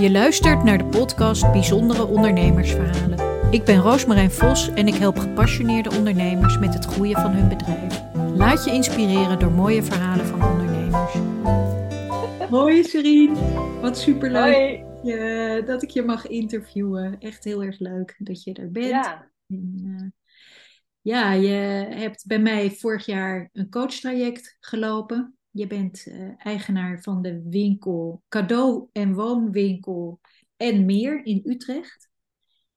Je luistert naar de podcast Bijzondere Ondernemersverhalen. Ik ben Roosmarijn Vos en ik help gepassioneerde ondernemers met het groeien van hun bedrijf. Laat je inspireren door mooie verhalen van ondernemers. Hoi Serien, wat superleuk Hoi. je- dat ik je mag interviewen. Echt heel erg leuk dat je er bent. Ja, En, eh, ja, je hebt bij mij vorig jaar een coachtraject gelopen. Je bent eh, eigenaar van de winkel Cadeau en Woonwinkel en meer in Utrecht.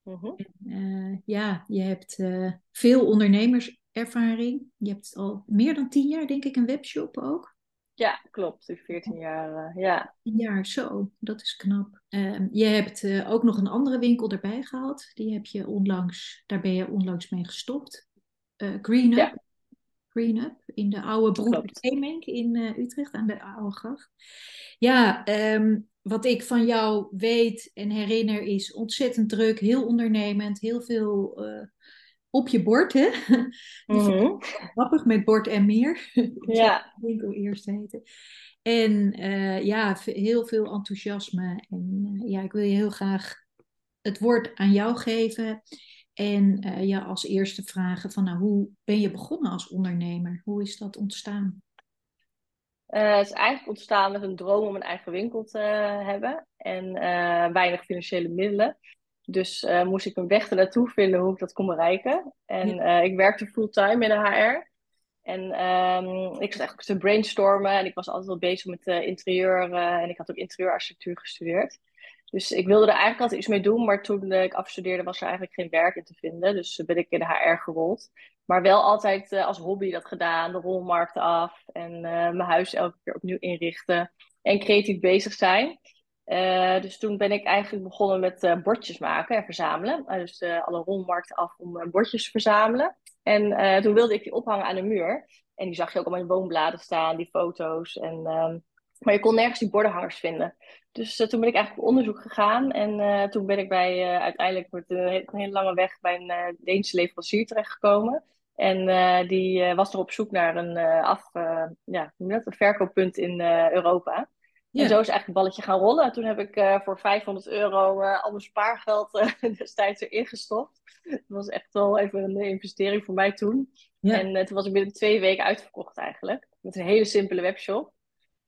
mhm. Eh, ja, je hebt eh, veel ondernemerservaring. Je hebt al meer dan tien jaar, denk ik, een webshop ook. ja klopt. Ik 14 jaar. ja. Jaar, zo, dat is knap. Ehm, je hebt ook nog een andere winkel erbij gehad. Die heb je onlangs, daar ben je onlangs mee gestopt. Green Up. Ja. Green Up in de oude Broek in eh, Utrecht aan de oude gracht. Ja, ehm, wat ik van jou weet en herinner is ontzettend druk, heel ondernemend, heel veel eh, op je bord, hè? Mhm. Grappig met bord en meer. Ja. winkel eerst heette. En eh, ja, heel veel enthousiasme. En ja, ik wil je heel graag het woord aan jou geven. En eh ja, als eerste vragen van nou, hoe ben je begonnen als ondernemer? Hoe is dat ontstaan? Eh, het is eigenlijk ontstaan met een droom om een eigen winkel te hebben en eh, weinig financiële middelen. Dus eh, moest ik een weg ernaartoe vinden hoe ik dat kon bereiken. En eh, ik werkte fulltime in de HR. En ehm, ik zat ook te brainstormen en ik was altijd wel bezig met eh, interieur eh, en ik had ook interieurarchitectuur gestudeerd. Dus ik wilde er eigenlijk altijd iets mee doen, maar toen eh, ik afstudeerde was er eigenlijk geen werk in te vinden. Dus eh, ben ik in de HR gerold. Maar wel altijd eh, als hobby dat gedaan, de rolmarkten af en mijn huis elke keer opnieuw inrichten en creatief bezig zijn. Dus toen ben ik eigenlijk begonnen met bordjes maken en verzamelen. Dus alle rolmarkten af om bordjes te verzamelen. En toen wilde ik die ophangen aan de muur. En die zag je ook allemaal in woonbladen staan, die foto's. En, ehm, maar je kon nergens die bordenhangers vinden. Dus eh, toen ben ik eigenlijk op onderzoek gegaan. En eh, toen ben ik bij, eh, uiteindelijk met een, he- een hele lange weg bij een Deense leverancier terechtgekomen. En die was er op zoek naar een, af, ja, dat? een verkooppunt in Europa. Ja. En zo is eigenlijk het balletje gaan rollen. Toen heb ik voor 500 euro al mijn spaargeld destijds erin gestopt. Dat was echt wel even een investering voor mij toen. Ja. En toen was ik binnen twee weken uitverkocht eigenlijk. Met een hele simpele webshop.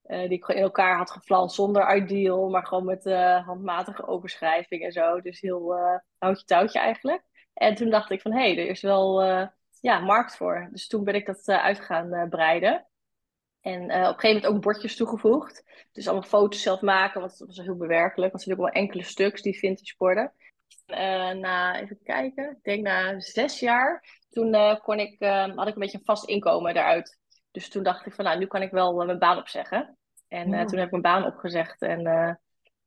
Eh, die ik gewoon in elkaar had geflanst zonder ideal. Maar gewoon met eh, handmatige overschrijving en zo. Dus heel eh houtje touwtje eigenlijk. En toen dacht ik van hé, hey, er is wel ja, markt voor. Dus toen ben ik dat uit gaan breiden. En op een gegeven moment ook bordjes toegevoegd. Dus allemaal foto's zelf maken, want dat was heel bewerkelijk. Want er zitten ook wel enkele stuks die vintage worden. Na, even kijken, ik denk na zes jaar, toen kon ik, had ik een beetje een vast inkomen daaruit. Dus toen dacht ik van, nou, nu kan ik wel eh, mijn baan opzeggen. En eh, Ja. toen heb ik mijn baan opgezegd en eh,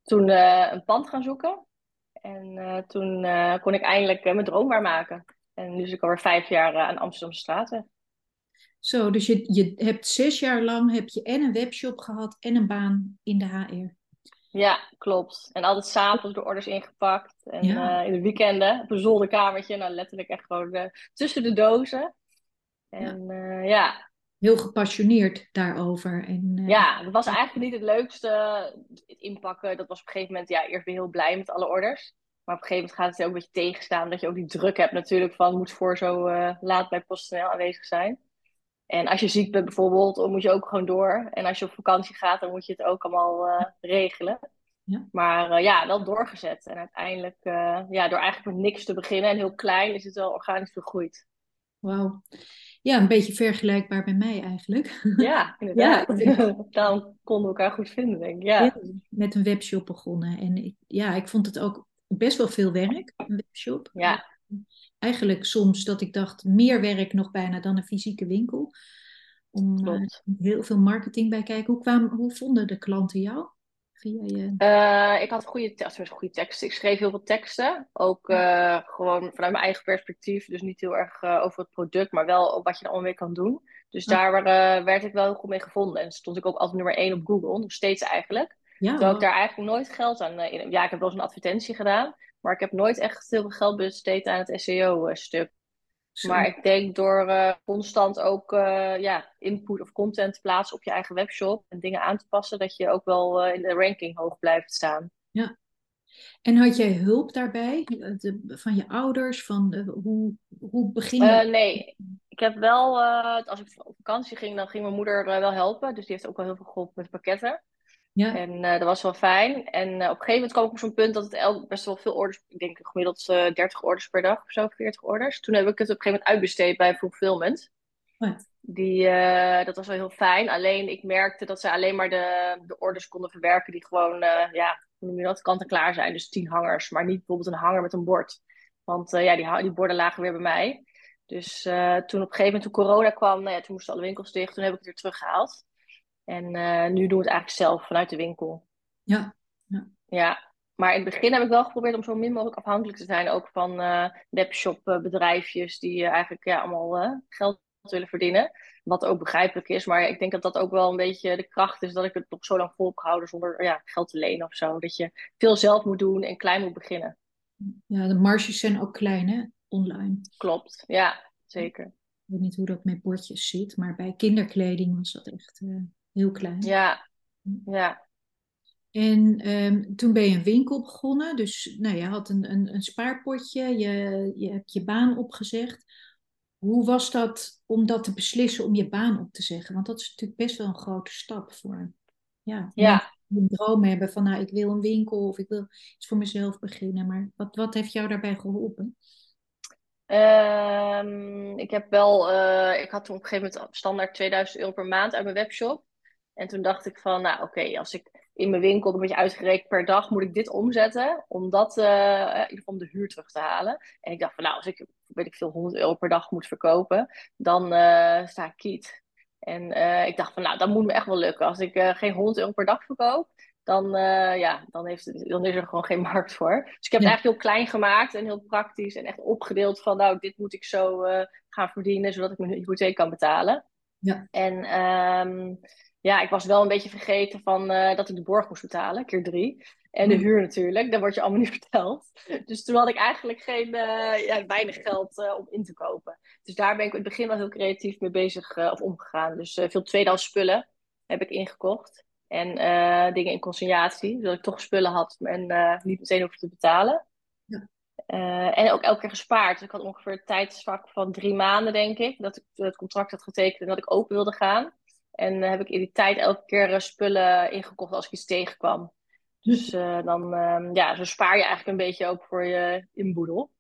toen een pand gaan zoeken. En toen kon ik eindelijk mijn droom waarmaken. En nu zit ik alweer vijf jaar aan Amsterdamse straatweg. Zo, dus je, je hebt zes jaar lang heb je en een webshop gehad en een baan in de HR. Ja, klopt. En altijd s'avonds de orders ingepakt. En Ja. in de weekenden op een zolderkamertje. Nou, letterlijk echt gewoon tussen de dozen. En ja, ja, Heel gepassioneerd daarover. En, eh, ja, dat was eigenlijk niet het leukste. Het inpakken, dat was op een gegeven moment, ja, eerst ben je heel blij met alle orders. Maar op een gegeven moment gaat het ook een beetje tegenstaan. Dat je ook die druk hebt natuurlijk van moet voor zo eh, laat bij PostNL aanwezig zijn. En als je ziek bent bijvoorbeeld, dan moet je ook gewoon door. En als je op vakantie gaat, dan moet je het ook allemaal eh, regelen. Ja. Maar ja, wel doorgezet. En uiteindelijk, ja, door eigenlijk met niks te beginnen en heel klein, is het wel organisch gegroeid. Wauw. Ja, een beetje vergelijkbaar bij mij eigenlijk. Ja, inderdaad. Daarom konden we elkaar goed vinden, denk ik. Ja. Ja, met een webshop begonnen. En ik, ja, ik vond het ook best wel veel werk, een webshop. Ja. Eigenlijk soms dat ik dacht, meer werk nog bijna dan een fysieke winkel. Om eh, heel veel marketing bij kijken. Hoe, kwamen, hoe vonden de klanten jou? Via je... Eh, ik had goede, te- goede teksten. Ik schreef heel veel teksten. Ook eh, gewoon vanuit mijn eigen perspectief. Dus niet heel erg eh, over het product, maar wel op wat je er allemaal mee kan doen. Dus daar werd ik wel heel goed mee gevonden. En stond ik ook altijd nummer één op Google, nog steeds eigenlijk. Ja, Terwijl ik daar eigenlijk nooit geld aan... in- ja, ik heb wel eens een advertentie gedaan. Maar ik heb nooit echt heel veel geld besteed aan het SEO-stuk. Zo. Maar ik denk door eh, constant ook eh, ja, input of content te plaatsen op je eigen webshop en dingen aan te passen, dat je ook wel eh, in de ranking hoog blijft staan. En had jij hulp daarbij? De, van je ouders? Van de, hoe, hoe begin je? Nee, ik heb wel, als ik op vakantie ging, dan ging mijn moeder wel helpen. Dus die heeft ook wel heel veel geholpen met pakketten. Ja. En dat was wel fijn. En op een gegeven moment kwam ik op zo'n punt dat het best wel veel orders, ik denk gemiddeld 30 orders per dag of zo, 40 orders. Toen heb ik het op een gegeven moment uitbesteed bij Fulfillment. Die, dat was wel heel fijn. Alleen ik merkte dat ze alleen maar de, de orders konden verwerken die gewoon, ja, hoe noem je dat, kant en klaar zijn. Dus tien hangers, maar niet bijvoorbeeld een hanger met een bord. Want ja, die, die borden lagen weer bij mij. Dus toen op een gegeven moment, toen corona kwam, nou ja, toen moesten alle winkels dicht. Toen heb ik het weer teruggehaald. En nu doen we het eigenlijk zelf vanuit de winkel. Ja. ja. Ja, maar in het begin heb ik wel geprobeerd om zo min mogelijk afhankelijk te zijn. Ook van webshop bedrijfjes die eigenlijk ja, allemaal geld willen verdienen. Wat ook begrijpelijk is. Maar ik denk dat dat ook wel een beetje de kracht is dat ik het nog zo lang vol heb gehouden zonder ja, geld te lenen of zo. Dat je veel zelf moet doen en klein moet beginnen. Ja, de marges zijn ook klein hè, online. Klopt, ja, zeker. Ik weet niet hoe dat met bordjes zit, maar bij kinderkleding was dat echt uh, heel klein. Ja, ja. En um, toen ben je een winkel begonnen, dus nou, je had een, een, een spaarpotje, je, je hebt je baan opgezegd. Hoe was dat om dat te beslissen om je baan op te zeggen? Want dat is natuurlijk best wel een grote stap voor ja, ja. een droom hebben van nou, ik wil een winkel of ik wil iets voor mezelf beginnen. Maar wat, wat heeft jou daarbij geholpen? Um, ik heb wel, uh, ik had toen op een gegeven moment standaard 2000 euro per maand uit mijn webshop. En toen dacht ik van, nou oké, als ik in mijn winkel, een beetje uitgerekend per dag, moet ik dit omzetten om dat, uh, ieder geval om de huur terug te halen. En ik dacht van, nou, als ik, weet ik veel, 100 euro per dag moet verkopen, dan uh, sta ik kiet. En uh, ik dacht van, nou, dat moet me echt wel lukken. Als ik geen 100 euro per dag verkoop, dan, ja, dan, heeft het, dan is er gewoon geen markt voor. Dus ik heb het eigenlijk heel klein gemaakt en heel praktisch en echt opgedeeld van, nou, dit moet ik zo gaan verdienen, zodat ik mijn hypotheek kan betalen. Ja. En um, ja, ik was wel een beetje vergeten van, uh, dat ik de borg moest betalen, keer drie. En de hmm. huur natuurlijk, dat wordt je allemaal niet verteld. Dus toen had ik eigenlijk geen, uh, ja, weinig geld uh, om in te kopen. Dus daar ben ik in het begin wel heel creatief mee bezig of omgegaan. Dus veel tweedehands spullen heb ik ingekocht. En dingen in consignatie, zodat ik toch spullen had en niet meteen hoefde te betalen. Ja. en ook elke keer gespaard. Dus ik had ongeveer een tijdsvak van drie maanden, denk ik, dat ik het contract had getekend en dat ik open wilde gaan. En heb ik in die tijd elke keer uh, spullen ingekocht als ik iets tegenkwam. Dus uh, dan um, ja, zo spaar je eigenlijk een beetje ook voor je inboedel.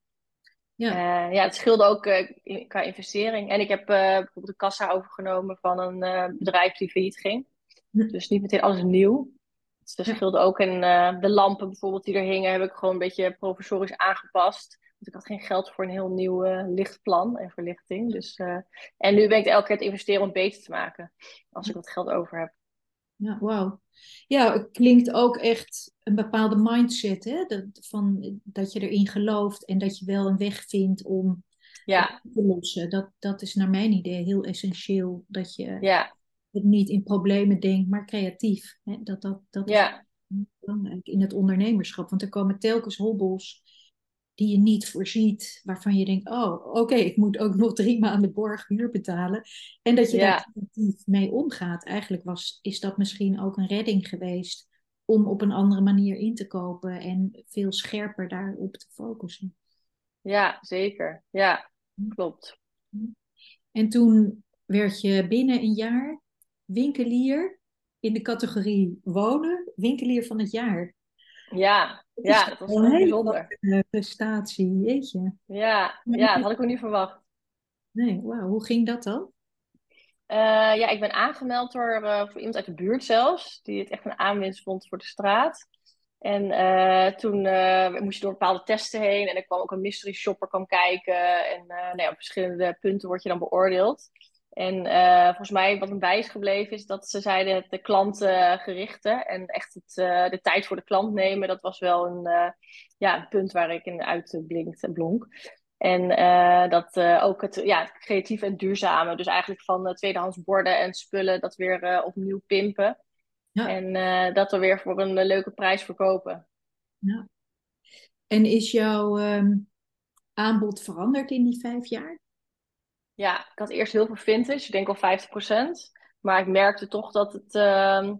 Ja. ja, het scheelde ook in, qua investering. En ik heb bijvoorbeeld de kassa overgenomen van een bedrijf die failliet ging. Hm. Dus niet meteen alles nieuw. Dus dat scheelde ook. En de lampen bijvoorbeeld die er hingen, heb ik gewoon een beetje professorisch aangepast. Want ik had geen geld voor een heel nieuw uh, lichtplan en verlichting. Dus, uh, en nu ben ik elke keer het investeren om het beter te maken. Als ik wat geld over heb. Ja, wauw. Ja, het klinkt ook echt een bepaalde mindset. Hè? Dat, van, dat je erin gelooft en dat je wel een weg vindt om ja. te lossen. Dat, dat is naar mijn idee heel essentieel. Dat je ja. niet in problemen denkt, maar creatief. Hè? Dat, dat, dat ja. is belangrijk in het ondernemerschap. Want er komen telkens hobbels die je niet voorziet, waarvan je denkt, oh, oké, ik moet ook nog drie maanden borg huur betalen. En dat je daar mee omgaat. Eigenlijk was, is dat misschien ook een redding geweest om op een andere manier in te kopen en veel scherper daarop te focussen. Ja, zeker. Ja, klopt. En toen werd je binnen een jaar winkelier in de categorie wonen, winkelier van het jaar. Ja, ja, dat was een bijzonder. Een prestatie, jeetje. Ja, ja, dat had ik ook niet verwacht. Nee, wauw. Hoe ging dat dan? Uh, ja, ik ben aangemeld door uh, voor iemand uit de buurt zelfs, die het echt een aanwinst vond voor de straat. En uh, toen moest je door bepaalde testen heen en er kwam ook een mystery shopper kwam kijken. En nou ja, op verschillende punten word je dan beoordeeld. En uh, volgens mij wat erbij is gebleven is dat ze zeiden de klantgerichte en echt het, uh, de tijd voor de klant nemen. Dat was wel een, uh, ja, een punt waar ik in uitblinkte, blonk. En dat ook het ja, creatief en duurzame. Dus eigenlijk van tweedehands borden en spullen dat weer opnieuw pimpen. Ja. En dat er weer voor een leuke prijs verkopen. Ja. En is jouw um, aanbod veranderd in die vijf jaar? Ja, ik had eerst heel veel vintage, ik denk al 50%. Maar ik merkte toch dat het uh,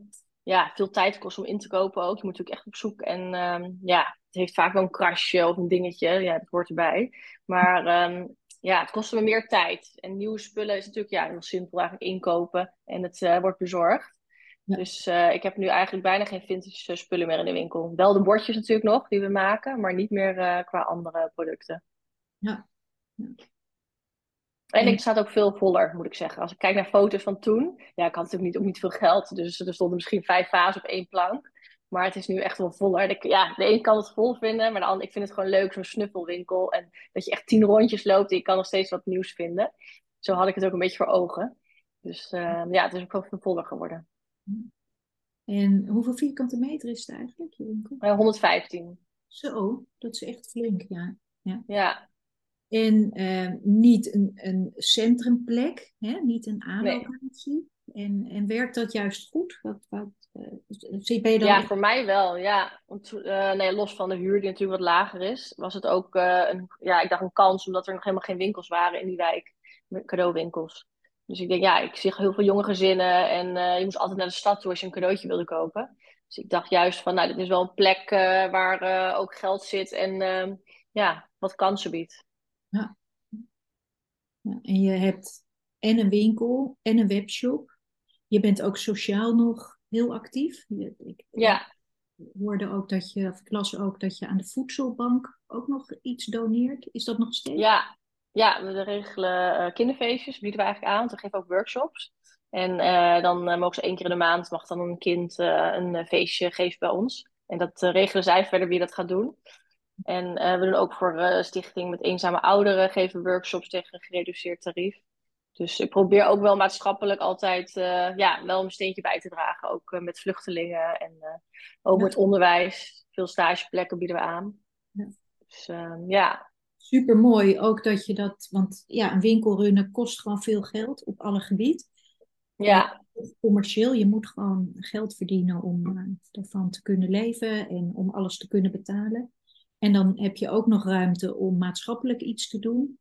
ja, veel tijd kost om in te kopen ook. Je moet natuurlijk echt op zoek. En uh, ja, heeft vaak wel een krasje of een dingetje. Ja, dat hoort erbij. Maar ehm, ja, het kostte me meer tijd. En nieuwe spullen is natuurlijk ja, heel simpel eigenlijk inkopen. En het uh, wordt bezorgd. Dus uh, ik heb nu eigenlijk bijna geen vintage spullen meer in de winkel. Wel de bordjes natuurlijk nog, die we maken. Maar niet meer uh, qua andere producten. Ja. ja. En ik staat ook veel voller, moet ik zeggen. Als ik kijk naar foto's van toen. Ja, ik had natuurlijk niet, ook niet veel geld. Dus er stonden misschien vijf vazen op één plank. Maar het is nu echt wel voller. Ik, ja, de ene kan het vol vinden, maar de andere, ik vind het gewoon leuk, zo'n snuffelwinkel. En dat je echt tien rondjes loopt en je kan nog steeds wat nieuws vinden. Zo had ik het ook een beetje voor ogen. Dus uh, ja, het is ook veel voller geworden. En hoeveel vierkante meter is het eigenlijk, je winkel? Uh, 115. Zo, dat is echt flink, ja. Ja. ja. En uh, niet een, een centrumplek, hè? niet een aanlocatie. Nee. En, en werkt dat juist goed? Wat, wat, uh, ben je dan ja, voor mij wel. Ja. Want, uh, nee, los van de huur, die natuurlijk wat lager is, was het ook uh, een, ja, ik dacht een kans, omdat er nog helemaal geen winkels waren in die wijk, cadeauwinkels. Dus ik denk, ja, ik zie heel veel jonge gezinnen en je moest altijd naar de stad toe als je een cadeautje wilde kopen. Dus ik dacht juist van, nou, dit is wel een plek waar ook geld zit en ehm, ja, wat kansen biedt. Ja. ja. En je hebt en een winkel en een webshop. Je bent ook sociaal nog heel actief. Ik, ja. hoorde ook dat je, of ik las ook dat je aan de voedselbank ook nog iets doneert. Is dat nog steeds? Ja, ja we regelen uh, kinderfeestjes, bieden we eigenlijk aan. We geven ook workshops. En uh, dan uh, mogen ze één keer in de maand, mag dan een kind een feestje geven bij ons. En dat regelen zij verder wie dat gaat doen. En we doen ook voor Stichting met Eenzame Ouderen, geven workshops tegen een gereduceerd tarief. Dus ik probeer ook wel maatschappelijk altijd uh, ja, wel een steentje bij te dragen. Ook met vluchtelingen en ook ja. met onderwijs. Veel stageplekken bieden we aan. Ja. Dus ehm, ja. Super mooi ook dat je dat, want ja, een winkel runnen kost gewoon veel geld op alle gebieden. Ja. Commercieel, je moet gewoon geld verdienen om ervan te kunnen leven en om alles te kunnen betalen. En dan heb je ook nog ruimte om maatschappelijk iets te doen.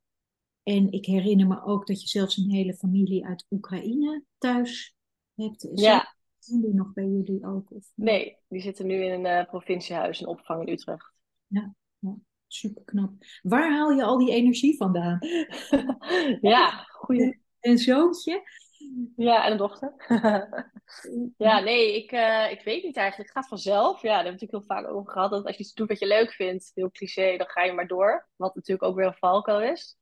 En ik herinner me ook dat je zelfs een hele familie uit Oekraïne thuis hebt. Ja. Zijn die nog bij jullie ook? Of... Nee, die zitten nu in een uh, provinciehuis, een opvang in Utrecht. Ja, ja super knap. Waar haal je al die energie vandaan? ja, goeie. Een zoontje? Ja, en een dochter. ja, nee, ik, uh, ik weet niet eigenlijk. Het gaat vanzelf. Ja, daar hebben we natuurlijk heel vaak over gehad. Dat als je iets doet wat je leuk vindt, heel cliché, dan ga je maar door. Wat natuurlijk ook weer een valkuil is.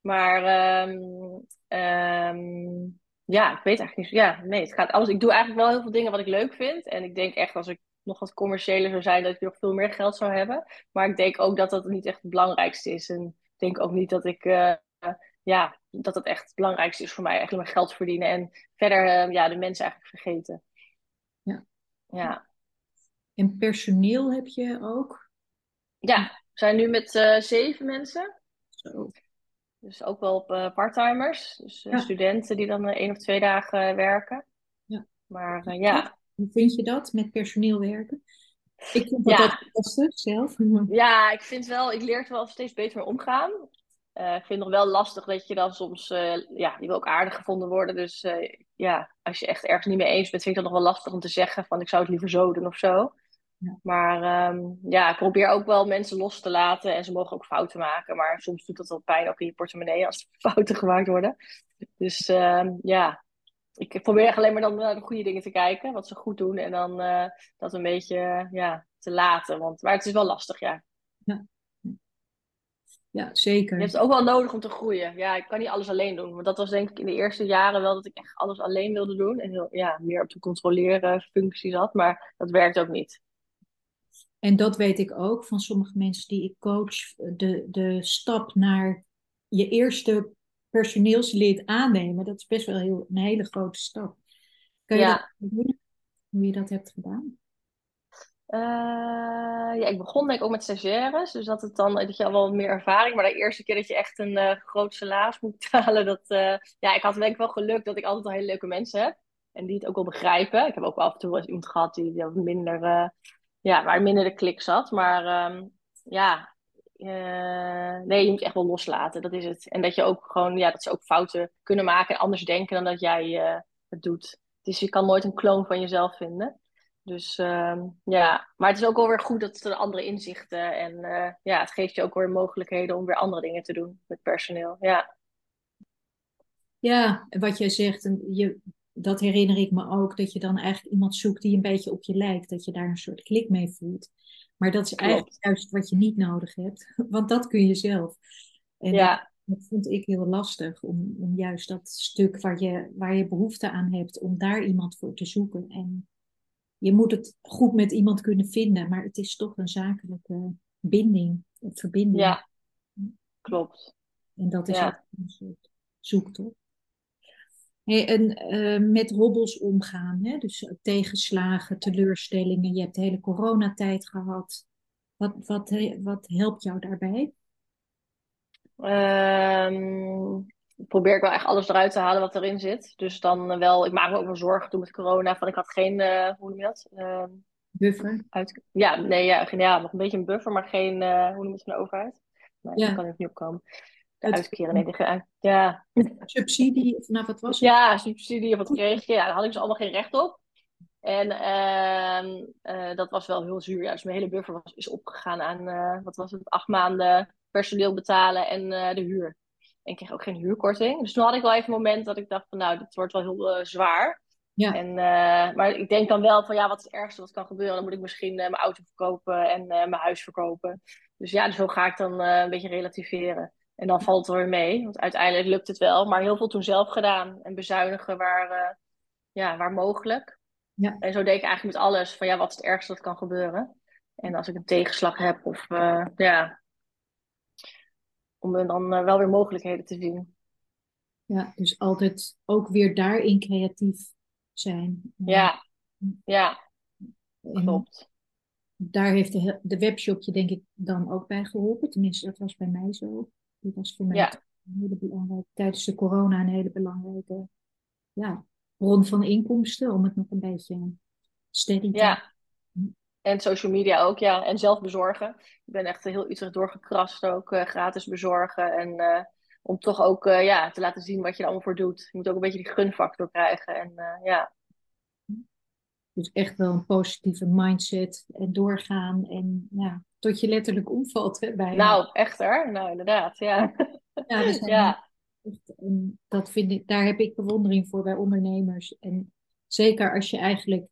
Maar um, um, ja, ik weet eigenlijk niet. Ja, nee, het gaat alles. Ik doe eigenlijk wel heel veel dingen wat ik leuk vind. En ik denk echt als ik nog wat commerciëler zou zijn, dat ik nog veel meer geld zou hebben. Maar ik denk ook dat dat niet echt het belangrijkste is. En ik denk ook niet dat ik, uh, ja, dat het echt het belangrijkste is voor mij. Eigenlijk mijn geld verdienen. En verder, uh, ja, de mensen eigenlijk vergeten. Ja. Ja. En personeel heb je ook? Ja, we zijn nu met uh, zeven mensen. Zo. Dus ook wel op uh, parttimers. Dus uh, Ja. studenten die dan één of twee dagen werken. Ja. Maar eh, ja. Hoe vind je dat, met personeel werken? Ik vind dat Ja. altijd lastig zelf. ja, ik vind wel, ik leer er wel steeds beter mee omgaan. Eh, ik vind het nog wel lastig dat je dan soms, eh, ja, je wil ook aardig gevonden worden. Dus eh, ja, als je echt ergens niet mee eens bent, vind ik dat nog wel lastig om te zeggen van ik zou het liever zo doen of zo. Ja. Maar ehm, ja, ik probeer ook wel mensen los te laten en ze mogen ook fouten maken. Maar soms doet dat wel pijn ook in je portemonnee als er fouten gemaakt worden. Dus ehm, ja, ik probeer alleen maar dan naar de goede dingen te kijken, wat ze goed doen. En dan dat een beetje ja, te laten. Want, maar het is wel lastig, ja. Ja, zeker. Je hebt het ook wel nodig om te groeien. Ja, ik kan niet alles alleen doen. Want dat was denk ik in de eerste jaren wel dat ik echt alles alleen wilde doen. En heel, ja, meer op de controleren functie zat. Maar dat werkt ook niet. En dat weet ik ook van sommige mensen die ik coach. De, de stap naar je eerste personeelslid aannemen, dat is best wel heel, een hele grote stap. Kan je Ja. dat? Hoe je dat hebt gedaan? Eh, ja, ik begon denk ik ook met stagiaires. Dus dat, het dan, dat je al wel meer ervaring. Maar de eerste keer dat je echt een eh groot salaris moet betalen. Dat, eh, ja, ik had denk ik wel geluk dat ik altijd al hele leuke mensen heb. En die het ook wel begrijpen. Ik heb ook af en toe wel iemand gehad die, die minder, ja, waar minder de klik zat. Maar ehm, ja, nee, je moet echt wel loslaten. Dat is het. En dat je ook gewoon, ja, dat ze ook fouten kunnen maken en anders denken dan dat jij het doet. Dus je kan nooit een kloon van jezelf vinden. Dus ehm, ja, maar het is ook wel weer goed dat er andere inzichten en eh, ja, het geeft je ook weer mogelijkheden om weer andere dingen te doen met personeel. Ja, Ja, en wat jij zegt, en je, dat herinner ik me ook, dat je dan eigenlijk iemand zoekt die een beetje op je lijkt, dat je daar een soort klik mee voelt. Maar dat is eigenlijk juist wat je niet nodig hebt, want dat kun je zelf. En dat, Ja, dat vond ik heel lastig, om, om juist dat stuk waar je, waar je behoefte aan hebt, om daar iemand voor te zoeken. En je moet het goed met iemand kunnen vinden, maar het is toch een zakelijke binding, een verbinding. ja, klopt. En dat is Ja. een soort zoektocht. Hey, en eh, met hobbels omgaan, hè? dus tegenslagen, teleurstellingen. Je hebt de hele coronatijd gehad. Wat, wat, wat helpt jou daarbij? Ehm, probeer ik wel echt alles eruit te halen wat erin zit. Dus dan eh, wel, ik maak me ook wel zorgen toen met corona, van ik had geen, eh, hoe noem je dat? Ehm, Buffer? uit, ja, nee, ja, geen- ja, nog een beetje een buffer, maar geen, eh, hoe noem je het van de overheid? Nee, daar Ja, kan ik niet op komen. De het, uitkeren, nee, de, ja. subsidie, of nou wat was het? Ja, subsidie of wat kreeg je. Ja, daar had ik dus allemaal geen recht op. En ehm, eh, dat was wel heel zuur. Ja, dus mijn hele buffer was, is opgegaan aan, wat was het, acht maanden personeel betalen en de huur. En ik kreeg ook geen huurkorting. Dus toen had ik wel even een moment dat ik dacht van, nou, dit wordt wel heel eh, zwaar. Ja, En, eh, maar ik denk dan wel van, ja, wat is het ergste wat kan gebeuren? Dan moet ik misschien eh, mijn auto verkopen en mijn huis verkopen. Dus ja, dus zo ga ik dan een beetje relativeren. En dan valt het er weer mee, want uiteindelijk lukt het wel. Maar heel veel toen zelf gedaan en bezuinigen waar, ja, waar mogelijk. ja, En zo deed ik eigenlijk met alles van ja, wat is het ergste dat kan gebeuren? En als ik een tegenslag heb, of ja, om er dan eh, wel weer mogelijkheden te zien. ja, dus altijd ook weer daarin creatief zijn. Ja, ja, En klopt. daar heeft de, de webshop je denk ik dan ook bij geholpen. Tenminste, dat was bij mij zo. Die was voor mij Ja, een hele belangrijke, tijdens de corona een hele belangrijke ja, bron van inkomsten. Om het nog een beetje steady te ja. En social media ook, ja. En zelf bezorgen. Ik ben echt heel Utrecht doorgekrast ook, eh, gratis bezorgen. En eh, om toch ook eh, ja, te laten zien wat je er allemaal voor doet. Je moet ook een beetje die gunfactor krijgen. En ja, Dus echt wel een positieve mindset en doorgaan. En ja, tot je letterlijk omvalt hè, bijna. nou, echt hè? Nou, inderdaad, ja. Ja, zijn Ja, echt, dat vind ik, daar heb ik bewondering voor bij ondernemers. En zeker als je eigenlijk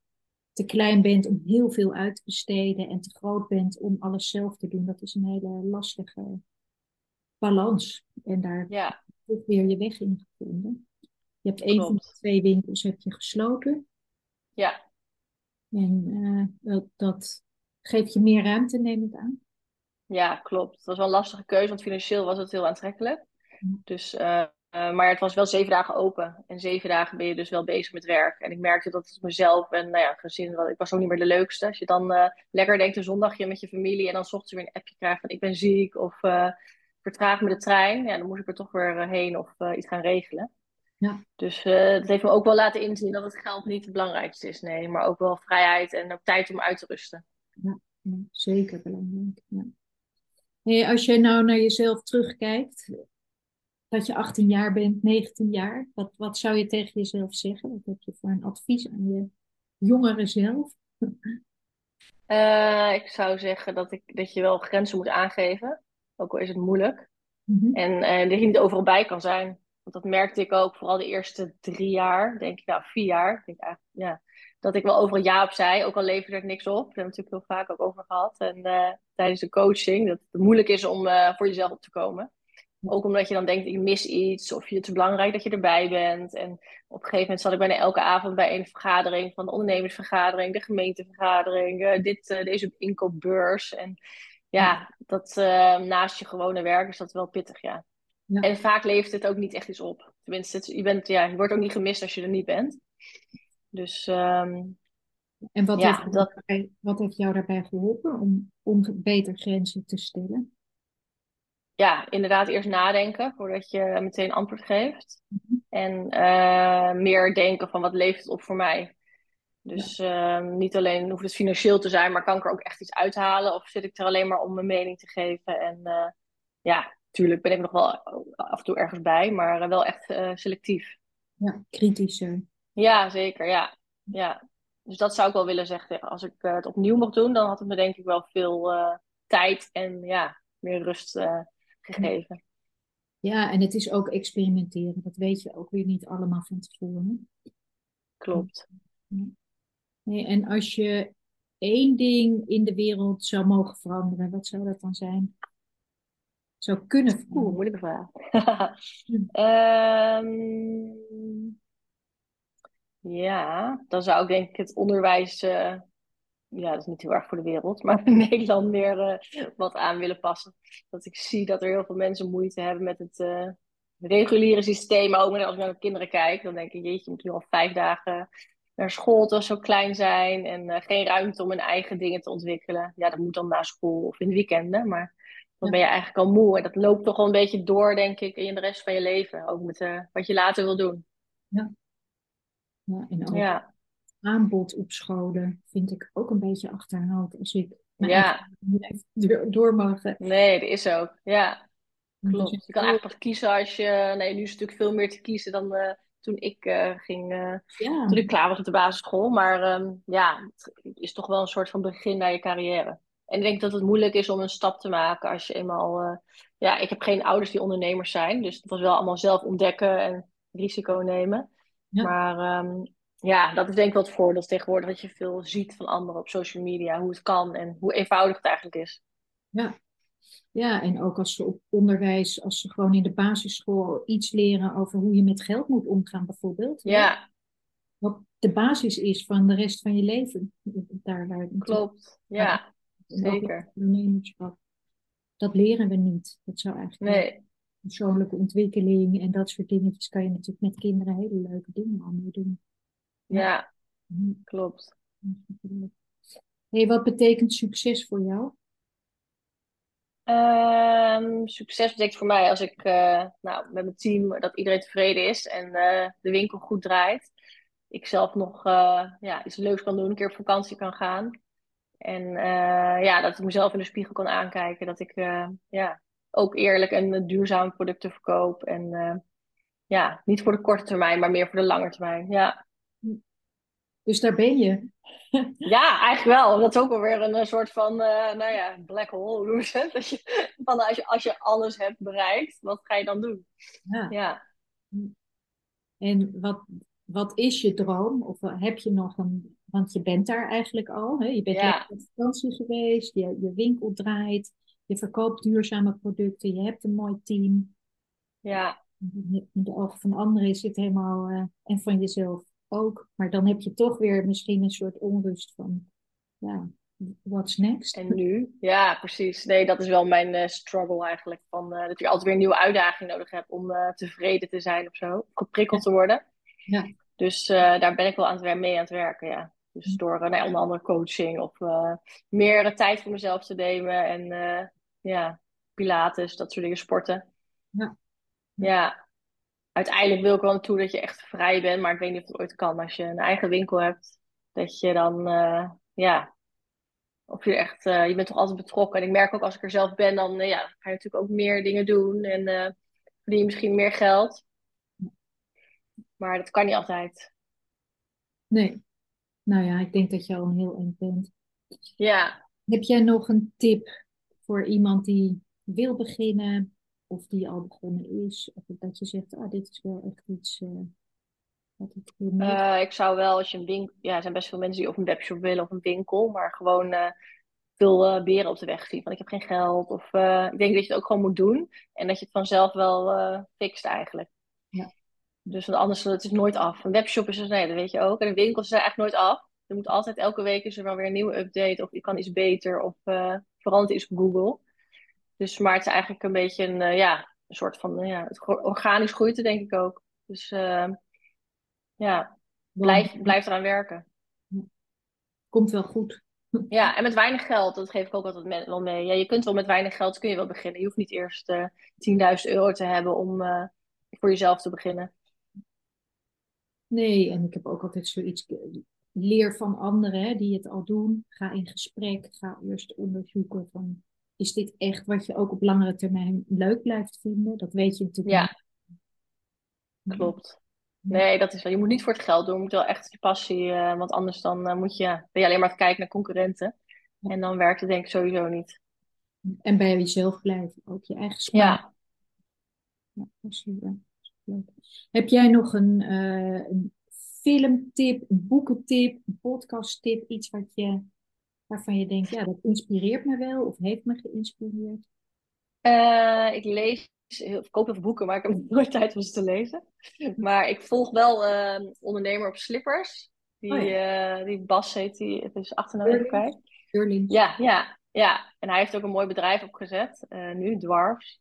te klein bent om heel veel uit te besteden en te groot bent om alles zelf te doen. Dat is een hele lastige balans. En daar ja, toch weer je weg in gevonden. Je hebt een van de twee winkels heb je gesloten. Ja. En eh, dat, dat geeft je meer ruimte, neem ik aan. Ja, klopt. Het was wel een lastige keuze, want financieel was het heel aantrekkelijk. Dus, eh, eh, maar het was wel zeven dagen open. En zeven dagen ben je dus wel bezig met werk. En ik merkte dat het mezelf en nou ja, gezin, ik was ook niet meer de leukste. Als je dan eh, lekker denkt een zondagje met je familie en dan ochtends weer een appje krijgt van ik ben ziek of eh, vertraag me de trein. Ja, dan moest ik er toch weer heen of iets gaan regelen. Ja, Dus dat heeft me ook wel laten inzien dat het geld niet het belangrijkste is. Nee, maar ook wel vrijheid en ook tijd om uit te rusten. ja, ja, zeker belangrijk. Ja. Hey, als je nou naar jezelf terugkijkt, dat je 18 jaar bent, 19 jaar, wat, wat zou je tegen jezelf zeggen? Wat heb je voor een advies aan je jongere zelf? Eh, ik zou zeggen dat, ik, dat je wel grenzen moet aangeven, ook al is het moeilijk. Mhm. En eh, dat je niet overal bij kan zijn. Want dat merkte ik ook, vooral de eerste drie jaar, denk ik, nou vier jaar, denk ik eigenlijk, ja, dat ik wel overal ja op zei, ook al leverde het niks op. Daar hebben we het natuurlijk heel vaak ook over gehad. En eh, tijdens de coaching, dat het moeilijk is om voor jezelf op te komen. Ook omdat je dan denkt, je mis iets of je het is belangrijk dat je erbij bent. En op een gegeven moment zat ik bijna elke avond bij een vergadering van de ondernemersvergadering, de gemeentevergadering, eh, dit, eh, deze inkoopbeurs. En ja, dat eh, naast je gewone werk is dat wel pittig, ja. Ja. En vaak levert het ook niet echt iets op. Tenminste, het- je, bent, ja, je wordt ook niet gemist als je er niet bent. Dus ehm, En wat, ja, heeft jou dat, daarbij, wat heeft jou daarbij geholpen om, om beter grenzen te stellen? Ja, inderdaad eerst nadenken voordat je meteen antwoord geeft. Mhm. En eh, meer denken van wat levert het op voor mij. Ja, Dus ehm, niet alleen hoeft het financieel te zijn, maar kan ik er ook echt iets uithalen? Of zit ik er alleen maar om mijn mening te geven? En eh, ja, tuurlijk ben ik nog wel af en toe ergens bij, maar eh, wel echt selectief. ja, kritischer. Ja, zeker, ja. Ja, dus dat zou ik wel willen zeggen. Als ik het opnieuw mocht doen, dan had het me denk ik wel veel tijd en ja, meer rust gegeven. Ja, en het is ook experimenteren. Dat weet je ook weer niet allemaal van tevoren. Klopt. Nee, en als je één ding in de wereld zou mogen veranderen, wat zou dat dan zijn? Zou kunnen veranderen? Oeh, moeilijke vraag. um, ja, dan zou ik denk ik het onderwijs, uh, ja, dat is niet heel erg voor de wereld, maar in Nederland meer uh, wat aan willen passen. Dat ik zie dat er heel veel mensen moeite hebben met het uh, reguliere systeem. Ook als ik naar de kinderen kijk, dan denk ik, jeetje, je moet nu al vijf dagen naar school terwijl ze zo klein zijn en geen ruimte om hun eigen dingen te ontwikkelen. Ja, dat moet dan na school of in de weekenden, maar dan ben je eigenlijk al moe. En dat loopt toch wel een beetje door, denk ik, in de rest van je leven. Ook met wat je later wil doen. Ja. Ja, en ook ja. Aanbod op scholen vind ik ook een beetje achterhaald als ik ja. door mag. Nee, dat is ook. Ja, klopt. Je kan eigenlijk pas kiezen als je... Nee, nu is het natuurlijk veel meer te kiezen dan uh, toen ik uh, ging... Uh, ja. Toen ik klaar was op de basisschool. Maar um, ja, het is toch wel een soort van begin naar je carrière. En ik denk dat het moeilijk is om een stap te maken als je eenmaal... ja, ik heb geen ouders die ondernemers zijn. Dus het was wel allemaal zelf ontdekken en risico nemen. Maar um, ja, dat is denk ik wel het voordeel tegenwoordig dat je veel ziet van anderen op social media, hoe het kan en hoe eenvoudig het eigenlijk is. Ja, ja en ook als ze op onderwijs, als ze gewoon in de basisschool iets leren over hoe je met geld moet omgaan, bijvoorbeeld. Ja. Wat de basis is van de rest van je leven. Daar, waar Klopt, ja, zeker. Ondernemerschap. Dat leren we niet. Dat zou eigenlijk. Nee persoonlijke ontwikkeling en dat soort dingetjes kan je natuurlijk met kinderen hele leuke dingen aan doen. Ja, klopt. Hey, wat betekent succes voor jou? Um, succes betekent voor mij als ik uh, nou, met mijn team, dat iedereen tevreden is en uh, de winkel goed draait. Ik zelf nog uh, ja, iets leuks kan doen, een keer op vakantie kan gaan. En ja, dat ik mezelf in de spiegel kan aankijken. Dat ik ja, ook eerlijk en duurzame producten verkoop. En uh, ja, niet voor de korte termijn, maar meer voor de lange termijn. Ja. Dus daar ben je. ja, eigenlijk wel. Dat is ook alweer een, een soort van, uh, nou ja, black hole. Hoe dat je, van als, je, als je alles hebt bereikt, wat ga je dan doen? Ja. ja. En wat, wat is je droom? Of heb je nog een, want je bent daar eigenlijk al. Hè? Je bent ja. op vakantie geweest, je, je winkel draait. Je verkoopt duurzame producten, je hebt een mooi team. Ja. In de ogen van anderen is het helemaal, uh, en van jezelf ook. Maar dan heb je toch weer misschien een soort onrust van, ja, what's next? En nu? Ja, precies. Nee, dat is wel mijn uh, struggle eigenlijk. Van, uh, dat je altijd weer een nieuwe uitdaging nodig hebt om tevreden te zijn of zo. Geprikkeld te worden. Ja. Dus daar ben ik wel aan het, mee aan het werken, ja. Dus door nou, onder andere coaching of meer tijd voor mezelf te nemen en ja, pilates, dat soort dingen, sporten. Ja. ja. Uiteindelijk wil ik wel naartoe dat je echt vrij bent, maar ik weet niet of het ooit kan. Als je een eigen winkel hebt, dat je dan, uh, ja, of je echt, uh, je bent toch altijd betrokken. En ik merk ook als ik er zelf ben, dan uh, ja, ga je natuurlijk ook meer dingen doen en verdien je misschien meer geld. Maar dat kan niet altijd. Nee. Nou ja, ik denk dat je al een heel eind bent. Ja. Heb jij nog een tip voor iemand die wil beginnen of die al begonnen is? Of dat je zegt, ah, dit is wel echt iets uh, wat ik wil uh, Ik zou wel, als je een winkel... Ja, er zijn best veel mensen die of een webshop willen of een winkel, maar gewoon uh, veel beren op de weg zien. Van ik heb geen geld. Of ik denk dat je het ook gewoon moet doen. En dat je het vanzelf wel fixt eigenlijk. Ja. Dus want anders het is nooit af. Een webshop is er, nee, dat weet je ook. En een winkel is er echt nooit af. Er moet altijd elke week is er wel weer een nieuwe update. Of je kan iets beter. Of veranderd is op Google. Dus, maar het is eigenlijk een beetje een, uh, ja, een soort van, uh, ja, het organisch groeit denk ik ook. Dus uh, ja, blijf, blijf eraan werken. Komt wel goed. Ja, en met weinig geld, dat geef ik ook altijd wel mee. Ja, je kunt wel met weinig geld, kun je wel beginnen. Je hoeft niet eerst 10.000 euro te hebben om voor jezelf te beginnen. Nee, en ik heb ook altijd zoiets leer van anderen hè, die het al doen. Ga in gesprek. Ga eerst onderzoeken van is dit echt wat je ook op langere termijn leuk blijft vinden? Dat weet je natuurlijk ja. Klopt. Nee, dat is wel. Je moet niet voor het geld doen. Je moet wel echt je passie. eh, want anders dan eh, moet je, ben je alleen maar te kijken naar concurrenten. En dan werkt het denk ik sowieso niet. En bij jezelf blijven, ook je eigen smaak. Ja. Ja, dat is super. Leuk. Heb jij nog een, eh, een filmtip, boekentip, podcasttip, iets wat je, waarvan je denkt, ja, dat inspireert me wel of heeft me geïnspireerd? Eh, ik lees, ik koop heel veel boeken, maar ik heb nooit tijd om ze te lezen. Maar ik volg wel eh, ondernemer op slippers. Die, Oh eh, die Bas heet die, het is achternaam even Burling? kwijt. Burling. Ja, ja, ja. En hij heeft ook een mooi bedrijf opgezet, eh, nu, Dwarfs.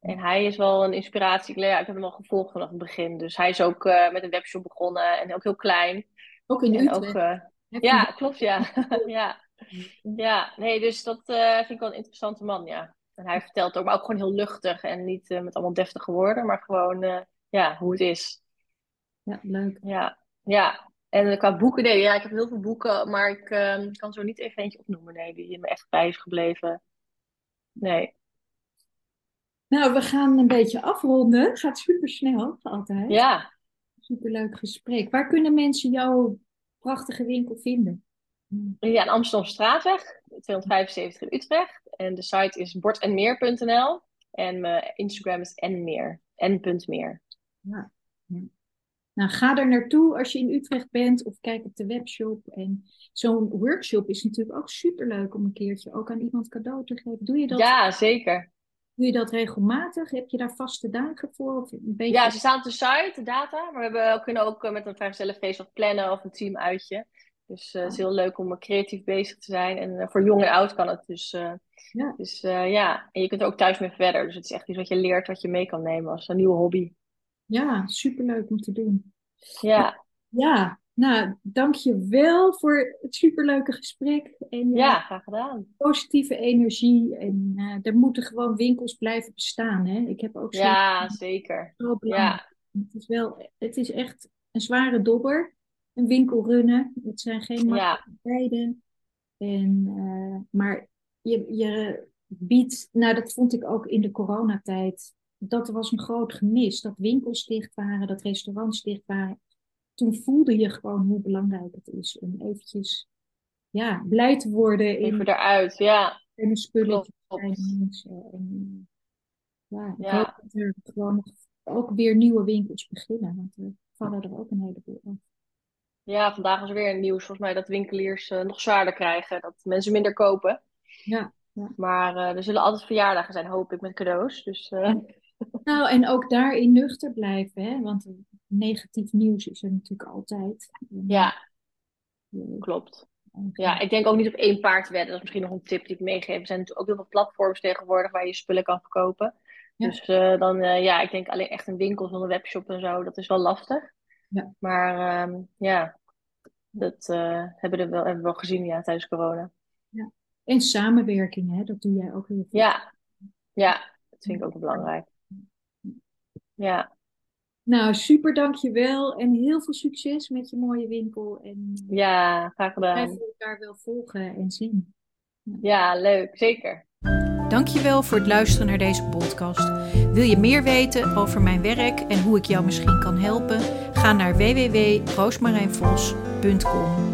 En hij is wel een inspiratie. Ik, ja, ik heb hem al gevolgd vanaf het begin. Dus hij is ook met een webshop begonnen en ook heel klein. Ook in Utrecht. ook, ja, klopt, ja. ja. Ja, nee, dus dat eh, vind ik wel een interessante man, ja. En hij vertelt ook, maar ook gewoon heel luchtig en niet eh, met allemaal deftige woorden, maar gewoon, eh, ja, hoe het is. Ja, leuk. Ja, ja. En qua boeken, nee, ja, ik heb heel veel boeken, maar ik eh, kan zo niet even eentje opnoemen, nee, die me echt bij is gebleven. Nee. Nou, we gaan een beetje afronden. Gaat super snel, altijd. Ja, Superleuk gesprek. Waar kunnen mensen jouw prachtige winkel vinden? Ja, Amsterdam Straatweg, 275 in Utrecht. En de site is bordenmeer.nl. En mijn Instagram is nmeer, n.meer. Ja. ja. Nou, ga er naartoe als je in Utrecht bent of kijk op de webshop. En zo'n workshop is natuurlijk ook superleuk om een keertje ook aan iemand cadeau te geven. Doe je dat, Ja, zeker. doe je dat regelmatig? Heb je daar vaste dagen voor? Of een beetje... Ja, ze staan op de site, de data. Maar we hebben, we kunnen ook eh, met een vrijgezellenfeest wat plannen of een teamuitje. Dus eh, het is heel leuk om eh, creatief bezig te zijn. En eh, voor jong en oud kan het. Dus, Ja. dus ja, en je kunt er ook thuis mee verder. Dus het is echt iets wat je leert, wat je mee kan nemen als een nieuwe hobby. Ja, superleuk om te doen. Ja, Ja, nou, dank je wel voor het superleuke gesprek en ja, graag gedaan. positieve energie. En er moeten gewoon winkels blijven bestaan, hè? Ik heb ook zoiets Ja, zeker. zo belangrijk. Ja, Het is wel, het is echt een zware dobber, een winkel runnen. Het zijn geen makkelijke tijden. En, eh, maar je, je biedt, nou dat vond ik ook in de coronatijd, dat was een groot gemis. Dat winkels dicht waren, dat restaurants dicht waren. Toen voelde je gewoon hoe belangrijk het is om eventjes ja, blij te worden in even eruit. Ja, bij de mensen. En, ja, ik Ja. hoop dat er gewoon ook weer nieuwe winkels beginnen, want er vallen er ook een heleboel af. Ja, vandaag er weer een nieuws volgens mij dat winkeliers eh, nog zwaarder krijgen. Dat mensen minder kopen. Ja, ja. Maar eh, er zullen altijd verjaardagen zijn, hoop ik, met cadeaus. Dus eh, Nou, en ook daarin nuchter blijven, hè? want negatief nieuws is er natuurlijk altijd. Ja, klopt. Ja, ik denk ook niet op één paard wedden. Dat is misschien nog een tip die ik meegeef. Er zijn natuurlijk ook heel veel platforms tegenwoordig waar je spullen kan verkopen. Ja. Dus dan, ja, ik denk alleen echt een winkel zonder webshop en zo, dat is wel lastig. Ja. Maar ehm, ja, dat eh, hebben, we wel, hebben we wel gezien ja, tijdens corona. En samenwerking, hè? dat doe jij ook heel goed. Ja, ja, dat vind ik ook belangrijk. Ja, Nou, super dankjewel en heel veel succes met je mooie winkel. En eh, ja, graag gedaan. blijven elkaar wel volgen en zien. Ja, leuk, zeker. Dankjewel voor het luisteren naar deze podcast. Wil je meer weten over mijn werk en hoe ik jou misschien kan helpen? Ga naar www.roosmarijnvos.com.